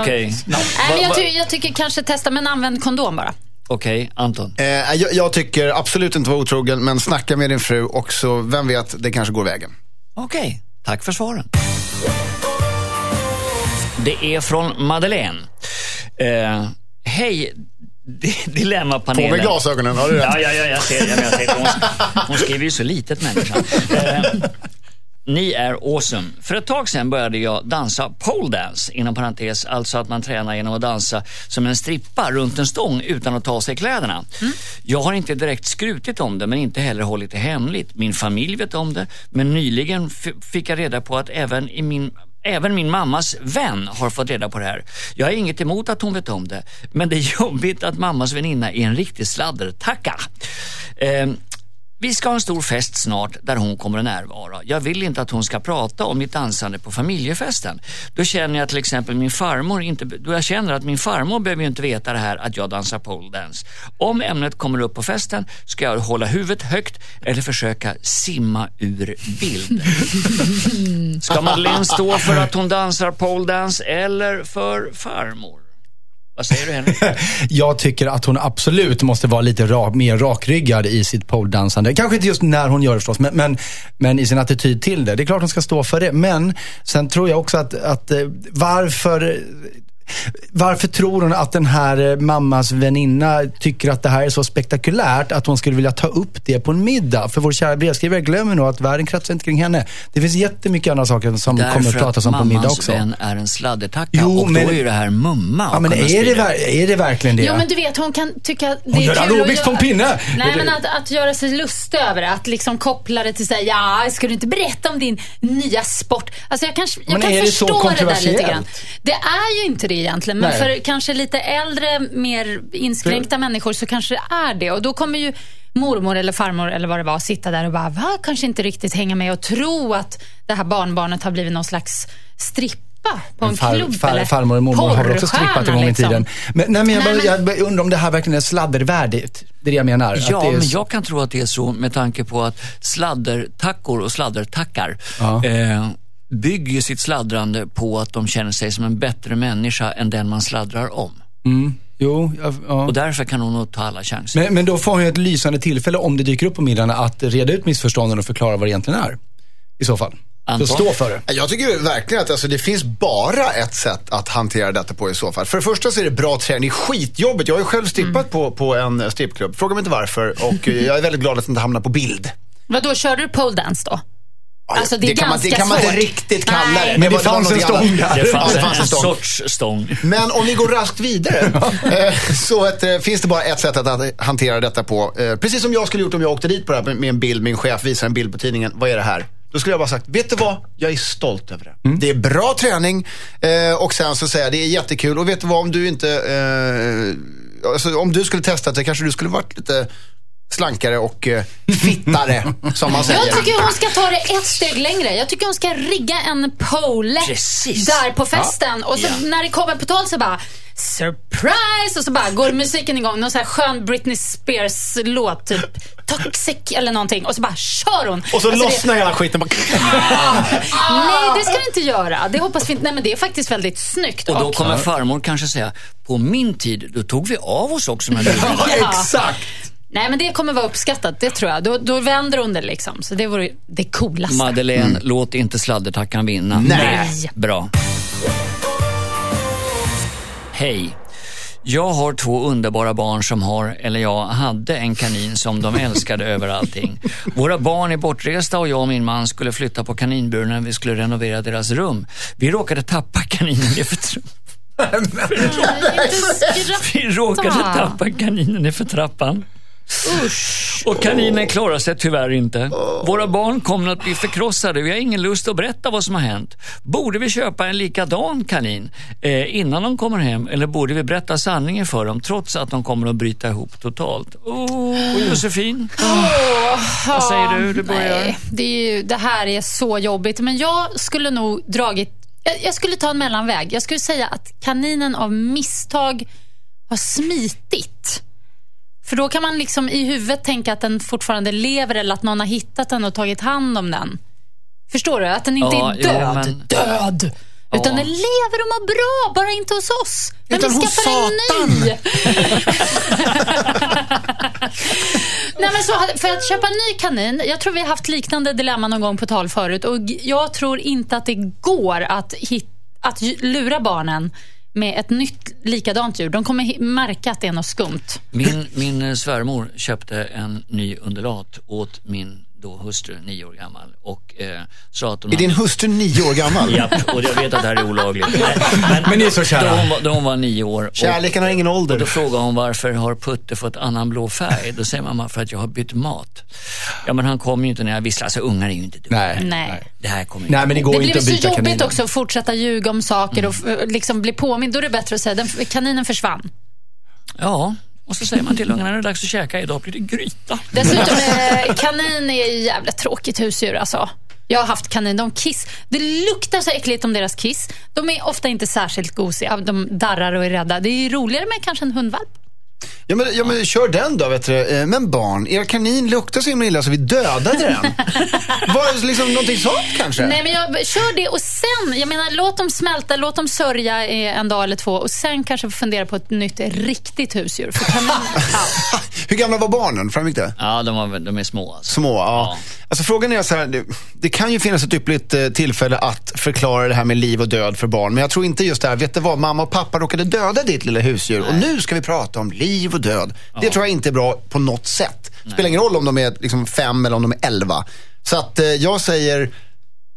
Okej. Nej, men jag, ty jag tycker kanske testa, men använd kondom bara. Okej, Anton. Eh, jag, jag tycker absolut inte vara otrogen, men snacka med din fru och så, vem vet, det kanske går vägen. Okej, tack för svaren. Det är från Madeleine. Eh, Hej, Dilemmapanelen. På med glasögonen, har du rätt? Ja, ja, ja, jag ser. Jag, jag ser hon, hon skriver ju så litet människan. Eh, ni är awesome. För ett tag sedan började jag dansa pole dance, inom parentes, alltså att man tränar genom att dansa som en strippa runt en stång utan att ta sig kläderna. Jag har inte direkt skrutit om det, men inte heller hållit det hemligt. Min familj vet om det, men nyligen fick jag reda på att även i min Även min mammas vän har fått reda på det här. Jag har inget emot att hon vet om det, men det är jobbigt att mammas väninna är en riktig sladdertacka. Eh, vi ska ha en stor fest snart där hon kommer att närvara. Jag vill inte att hon ska prata om mitt dansande på familjefesten. Då känner jag till exempel min farmor inte, då jag känner att min farmor behöver ju inte veta det här att jag dansar pole dance. Om ämnet kommer upp på festen ska jag hålla huvudet högt eller försöka simma ur bild. Ska Madeleine stå för att hon dansar pole dance eller för farmor? Vad säger du Henrik? Jag tycker att hon absolut måste vara lite rak, mer rakryggad i sitt poledansande. Kanske inte just när hon gör det förstås, men, men, men i sin attityd till det. Det är klart hon ska stå för det. Men sen tror jag också att, att eh, varför varför tror hon att den här eh, mammas väninna tycker att det här är så spektakulärt att hon skulle vilja ta upp det på en middag? För vår kära brevskrivare glömmer nog att världen kretsar inte kring henne. Det finns jättemycket andra saker som kommer att Därför pratas om på middag också. mammans vän är en sladdertacka Jo, och men- då är ju det här mumma Ja, men är det, är det verkligen det? Jo, men du vet, hon kan tycka det Hon är gör kul aerobics att på en göra- pinne. Nej, men att, att göra sig lustig över det. Att liksom koppla det till säga ja, ska du inte berätta om din nya sport? Alltså jag kan, jag Men kan är det så förstå det där lite grann. Det är ju inte det egentligen, men Nej. för kanske lite äldre, mer inskränkta människor så kanske det är det. Och då kommer ju mormor eller farmor eller vad det var sitta där och bara, va? Kanske inte riktigt hänga med och tro att det här barnbarnet har blivit någon slags strippa på en Far, klubb far, eller farmor och mormor har väl också strippat en gång i liksom. tiden. Men, nej, men jag, Nej, bara, men- jag undrar om det här verkligen är sladdervärdigt. Det är det jag menar. att Ja, det är men jag kan tro att det är så med tanke på att sladdertackor och sladdertackar Ja. eh, bygger sitt sladdrande på att de känner sig som en bättre människa än den man sladdrar om. Jo, ja, ja. Och därför kan hon nog ta alla chanser. Men, men då får hon ju ett lysande tillfälle om det dyker upp på middagen att reda ut missförstånden och förklara vad det egentligen är. I så fall. Anton? Så stå för det. Jag tycker verkligen att alltså, det finns bara ett sätt att hantera detta på i så fall. För det första så är det bra träning. Skitjobbigt. Jag har ju själv strippat på, på en strippklubb. Fråga mig inte varför. Och eh, jag är väldigt glad att det inte hamnar på bild. Vadå, körde du pole dance då? Alltså det är kan man, det kan man inte svårt. riktigt kalla Nej. det. Men det var- fanns en stång där. Det Ja, fanns det fanns en en stång. sorts stång. Men om vi går raskt vidare eh, så att, eh, finns det bara ett sätt att hantera detta på. Eh, Precis som jag skulle gjort om jag åkte dit på det här med en bild, min chef visar en bild på tidningen. Vad är det här? Då skulle jag bara sagt, vet du vad? Jag är stolt över det. Mm. Det är bra träning och sen så säger jag, det är jättekul. Och vet du vad, om du inte, eh, alltså, om du skulle testa det kanske du skulle varit lite slankare och eh, fittare, som man säger. Jag tycker hon ska ta det ett steg längre. Jag tycker hon ska rigga en pole Precis. där på festen. Och så när det kommer på tal så bara surprise! Och så bara går musiken igång. Någon sån här skön Britney Spears-låt. Typ Toxic eller någonting. Och så bara kör hon. Och så Alltså, lossnar hela skiten. Bara... Nej, det ska du inte göra. Det hoppas vi inte. Nej, men det är faktiskt väldigt snyggt. Och då kommer farmor kanske säga, på min tid, då tog vi av oss också bilderna. Ja. Exakt. Nej, men det kommer vara uppskattat. Det tror jag. Då, då vänder hon det liksom. Så det vore det coolaste. Madeleine, låt inte sladdertackan vinna. Nej. Bra. Hej. Jag har två underbara barn som har, eller jag hade en kanin som de älskade över allting. Våra barn är bortresta och jag och min man skulle flytta på kaninburen när vi skulle renovera deras rum. Vi råkade tappa kaninen nerför trappan. Vi råkade tappa kaninen nerför trappan. Och kaninen klarar sig tyvärr inte. Våra barn kommer att bli förkrossade vi har ingen lust att berätta vad som har hänt. Borde vi köpa en likadan kanin eh, innan de kommer hem eller borde vi berätta sanningen för dem trots att de kommer att bryta ihop totalt? Oh, Josefin, vad säger du? Du börjar. Nej, det, är ju, det här är så jobbigt. Men jag skulle nog dragit... Jag, jag skulle ta en mellanväg. Jag skulle säga att kaninen av misstag har smitit. För då kan man liksom i huvudet tänka att den fortfarande lever eller att någon har hittat den och tagit hand om den. Förstår du? Att den inte Ja, är död. men- Död! Utan Ja. den lever och mår bra, bara inte hos oss. Men Utan vi skaffar en ny. Nej, men så, för att köpa en ny kanin, jag tror vi har haft liknande dilemma någon gång på tal förut och jag tror inte att det går att, hit, att lura barnen med ett nytt likadant djur. De kommer märka att det är något skumt. Min, min eh, svärmor köpte en ny undulat åt min då hustru, nio år gammal, och eh, sa att hon Är din hustru nio år gammal? Japp, och jag vet att det här är olagligt. Men, Men ni är så kära. Då hon, var- då hon var nio år. Och, Kärleken har ingen och då ålder. frågade hon varför har Putte fått annan blå färg? Då säger mamma för att jag har bytt mat. Ja men han kommer ju inte när jag visslar, alltså ungar är ju inte dumma. Nej. Nej. Det här kommer Nej, men det går Det inte blir att så byta jobbigt kaninen. också att fortsätta ljuga om saker och f- liksom bli påmind. Då är det bättre att säga den, kaninen försvann. Ja, och så säger man till ungarna nu är det dags att käka, idag blir det gryta. Dessutom, eh, kanin är ju jävligt tråkigt husdjur alltså. Jag har haft kanin, de kiss. Det luktar så äckligt om deras kiss. De är ofta inte särskilt gosiga, de darrar och är rädda. Det är roligare med kanske en hundvalp. Ja men, ja, men kör den då, vet du. Eh, Men barn, er kanin luktar så himla illa så vi dödade den. Var det liksom någonting sånt kanske? Nej, men jag kör det och sen, jag menar låt dem smälta, låt dem sörja i en dag eller två och sen kanske fundera på ett nytt riktigt husdjur. För kanin, ja. Hur gamla var barnen? Framgick det? Ja, de, var, de är små alltså. Små, ja. Alltså frågan är så här, det, det kan ju finnas ett ypperligt eh, tillfälle att förklara det här med liv och död för barn. Men jag tror inte just det här, vet du vad, mamma och pappa råkade döda ditt lilla husdjur och nu ska vi prata om liv och död. Det tror jag inte är bra på något sätt. Det spelar ingen roll om de är liksom fem eller om de är elva. Så att eh, jag säger,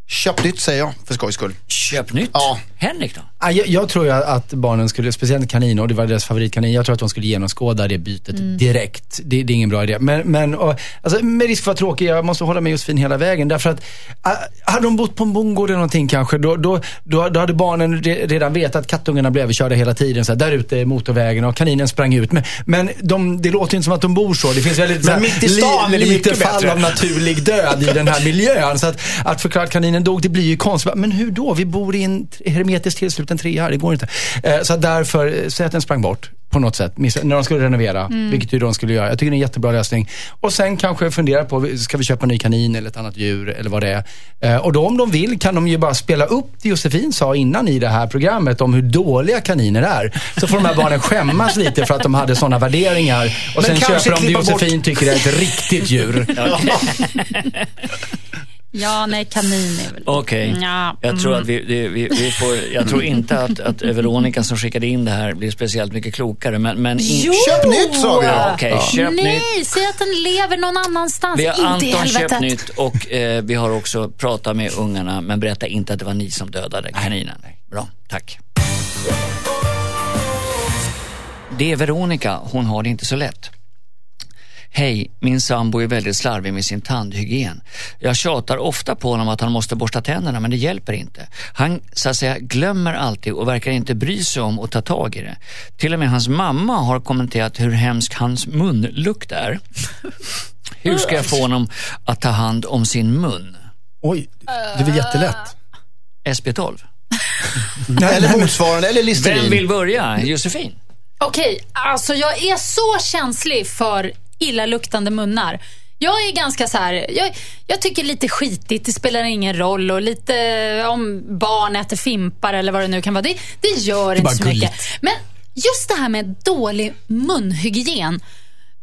köp nytt säger jag för skojs skull. Köp nytt. Ja. Henrik då? Ja, Jag, jag tror ju att barnen skulle, speciellt kaniner, och det var deras favoritkanin, jag tror att de skulle genomskåda det bytet direkt. Det, det är ingen bra idé. Men, men och, alltså, med risk för att vara tråkig, jag måste hålla med Josefin hela vägen. Därför att, äh, hade de bott på en bondgård eller någonting kanske, då, då, då, då hade barnen re, redan vetat att kattungarna blev överkörda hela tiden. Så här, där ute är motorvägen och kaninen sprang ut. Men, men de, det låter inte som att de bor så. Det finns väldigt här, mitt i stan är det lite mycket fall bättre. av naturlig död i den här miljön. Så att, att förklara att kaninen dog, det blir ju konstigt. Men hur då? Vi bor i en hermetiskt tillsluten trea här, det går inte. Eh, så därför, eh, säg att den sprang bort på något sätt, när de skulle renovera, vilket ju de skulle göra. Jag tycker det är en jättebra lösning. Och sen kanske fundera på, ska vi köpa en ny kanin eller ett annat djur eller vad det är. Eh, och då om de vill kan de ju bara spela upp det Josefin sa innan i det här programmet om hur dåliga kaniner är. Så får de här barnen skämmas lite för att de hade sådana värderingar. Och Men sen köper de det klippa bort- Josefin tycker är ett riktigt djur. ja, nej, kanin är väl... Okej. Ja, Jag tror mm. att vi, vi, vi får, jag tror inte att, att Veronica som skickade in det här blir speciellt mycket klokare. Men, men in, Jo! Köp nytt, sa vi. Ja, okej, köp Nej, nytt. säg att den lever någon annanstans. Vi har inte i Anton köpt nytt och eh, vi har också pratat med ungarna men berätta inte att det var ni som dödade kaninen. Bra, tack. Det är Veronica, hon har det inte så lätt. Hej, min sambo är väldigt slarvig med sin tandhygien. Jag tjatar ofta på honom att han måste borsta tänderna men det hjälper inte. Han så att säga glömmer alltid och verkar inte bry sig om att ta tag i det. Till och med hans mamma har kommenterat hur hemsk hans munlukt är. Hur ska jag få honom att ta hand om sin mun? Oj, det är väl jättelätt. SB12. Eller motsvarande, eller Listerin. Vem vill börja? Josefin? Okej, alltså jag är så känslig för illaluktande munnar. Jag är ganska så här, jag, jag tycker lite skitigt, det spelar ingen roll och lite om barn äter fimpar eller vad det nu kan vara. Det, det gör inte så mycket. Men just det här med dålig munhygien.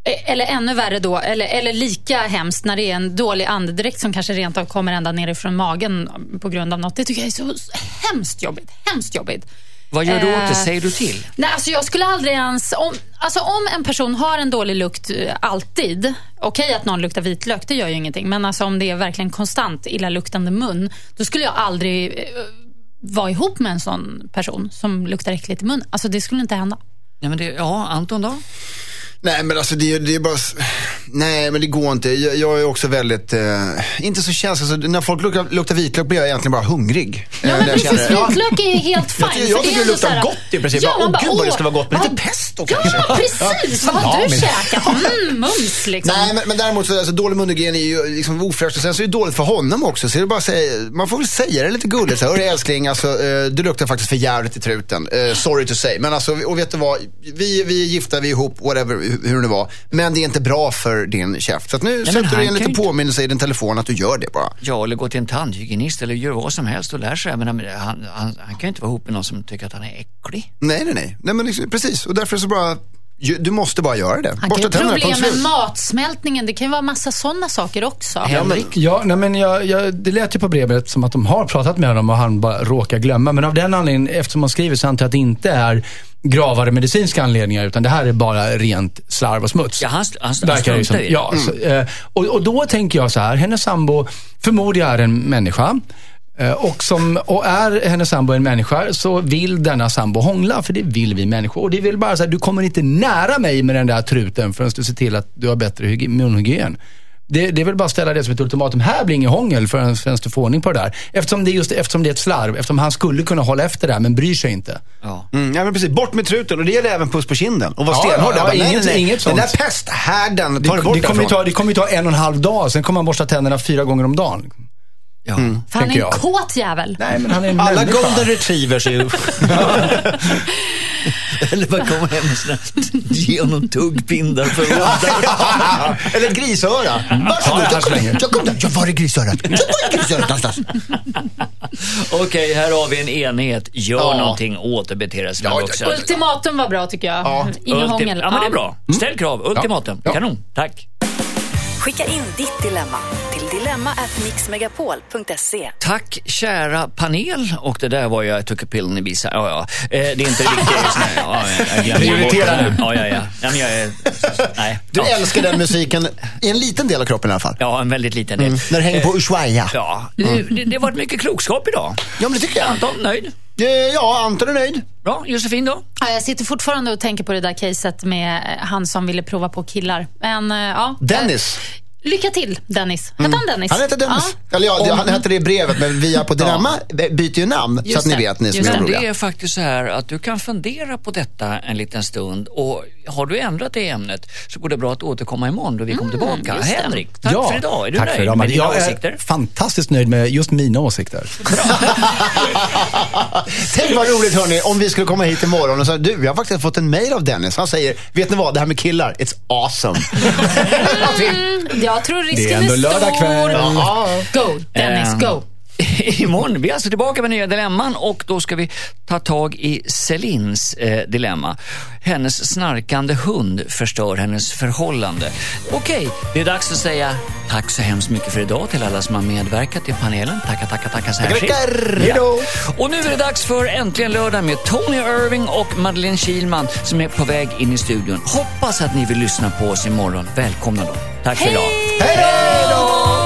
eh, Eller ännu värre då, eller, eller lika hemskt när det är en dålig andedräkt som kanske rent av kommer ända nerifrån magen på grund av något. Det tycker jag är så hemskt jobbigt. Hemskt jobbigt. Vad gör du åt det? Eh, Säger du till? Nej, alltså jag skulle aldrig ens... Om, alltså om en person har en dålig lukt eh, alltid, okej att någon luktar vitlök, det gör ju ingenting, men alltså om det är verkligen konstant illaluktande mun, då skulle jag aldrig eh, vara ihop med en sån person som luktar äckligt i mun. Alltså det skulle inte hända. Ja, men det, ja, Anton då? Nej men alltså det, det är bara, nej men det går inte. Jag, jag är också väldigt, eh, inte så känslig. Alltså, när folk luktar, luktar vitlök blir jag egentligen bara hungrig. Ja, Eh, men precis. ja. Vitlök är helt fine. Jag, jag tycker det så luktar här- gott i princip. Ja, Ja, man Åh bara, gud vad det skulle vara gott med lite pesto kanske. Ja, precis. Vad har du käkat? Mm, mums liksom. Nej, men, men däremot så alltså, dålig munhygien är ju liksom ofräscht och sen så är det dåligt för honom också. Så är det bara säga, man får väl säga det lite gulligt. Hörru älskling, alltså, eh, du luktar faktiskt för jävligt i truten. Eh, sorry to say. Men alltså, och vet du vad? Vi, vi är gifta, vi är ihop, whatever, hur, det var. Men det är inte bra för din käft. Så nu men sätter du han in kan lite ju inte- påminnelse i din telefon att du gör det bara. Ja, eller gå till en tandhygienist eller gör vad som helst och lär sig. Men han, han, han kan ju inte vara ihop med någon som tycker att han är äcklig. Nej, nej, nej. nej men liksom, precis, och därför så bara, du måste bara göra det. Han Borsta tänderna, problem med matsmältningen. Det kan ju vara massa sådana saker också. Henrik? Ja, nej, men jag, jag, det lät ju på brevet som att de har pratat med honom och han bara råkar glömma. Men av den anledningen, eftersom han skriver så antar jag att det inte är gravare medicinska anledningar utan det här är bara rent slarv och smuts. Ja, han, han, han struntar i det. Ja, så, eh, och, och då tänker jag så här, hennes sambo förmodligen är en människa. Eh, Och, som, och är hennes sambo en människa så vill denna sambo hångla, för det vill vi människor. Och det väl bara här, du kommer inte nära mig med den där truten förrän du ser till att du har bättre hygi- munhygien. Det, det är väl bara att ställa det som ett ultimatum. Här blir ingen hångel förrän, förrän du får ordning på det där. Eftersom det, just, eftersom det är ett slarv, eftersom han skulle kunna hålla efter det här men bryr sig inte. Ja. Mm, ja, men precis. Bort med truten och det gäller även puss på kinden. Och var Ja, stenhård ja, där. Bara, ja, nej, inget- nej, nej. inget Den där pesthärden, ta det bort det, kommer ta, det kommer ju ta en och en halv dag, sen kommer han borsta tänderna fyra gånger om dagen. Ja. För han är en jag. kåt jävel. Nej, men han är en Alla människa. golden retrievers är ju... Eller bara komma hem och sådär, ge honom tuggpindar för hundar. Eller ett grisöra. Varsågod, jag kommer. Jag kommer. Jag var är grisörat? Jag var är grisörat någonstans? Okej, här har vi en enhet. Gör Ja. någonting, återbeter er som Ja, en ja. Ultimatum var bra tycker jag. Ja. Hångel. Ja, men det är bra. Ställ krav. Ultimatum. Ja. Kanon. Tack. Skicka in ditt dilemma till dilemma@mixmegapol.se. Tack kära panel. Och det där var jag, jag tog a pill in Ibiza. Ja, ja. Eh, det är inte det viktiga just nu. Ja, jag, jag nu. Ja, ja, ja. ja men jag är, nej. Du ja. älskar den musiken i en liten del av kroppen i alla fall. Ja, en väldigt liten del. När det hänger på Ushuaia. Ja, det, det, det har varit mycket klokskap idag. Ja, men det tycker jag. Anton, nöjd? Eh, Ja, Anton är nöjd. Bra. Josefin då? Ja, jag sitter fortfarande och tänker på det där caset med han som ville prova på killar. Men eh, ja. Dennis. Eh, Lycka till Dennis. Hette han Dennis? Han heter Dennis. Ja. Eller ja, han hette det i brevet, men vi har på Dilemma byter ju namn. så Just att ni vet, ni som är oroliga. det är faktiskt så här att du kan fundera på detta en liten stund och har du ändrat det ämnet så går det bra att återkomma imorgon då vi kommer tillbaka. just det. Henrik, tack för idag. Är du tack nöjd för idag. med dina jag åsikter? är fantastiskt nöjd med just mina åsikter. Tänk vad roligt hörni, om vi skulle komma hit imorgon och säga du, jag har faktiskt fått en mail av Dennis. Han säger, vet ni vad, det här med killar, it's awesome. Mm, jag tror risken Det är är, ändå stor. lördag kväll. Ja. Go, Dennis, go. Imorgon, vi är alltså tillbaka med nya dilemman och då ska vi ta tag i Celins eh, dilemma. Hennes snarkande hund förstör hennes förhållande. Okej, det är dags att säga tack så hemskt mycket för idag till alla som har medverkat i panelen. Tackar, tackar särskilt. Tackar, hej då. Och nu är det dags för Äntligen lördag med Tony Irving och Madeleine Kilman som är på väg in i studion. Hoppas att ni vill lyssna på oss imorgon. Välkomna då. Tack för idag. Hej då!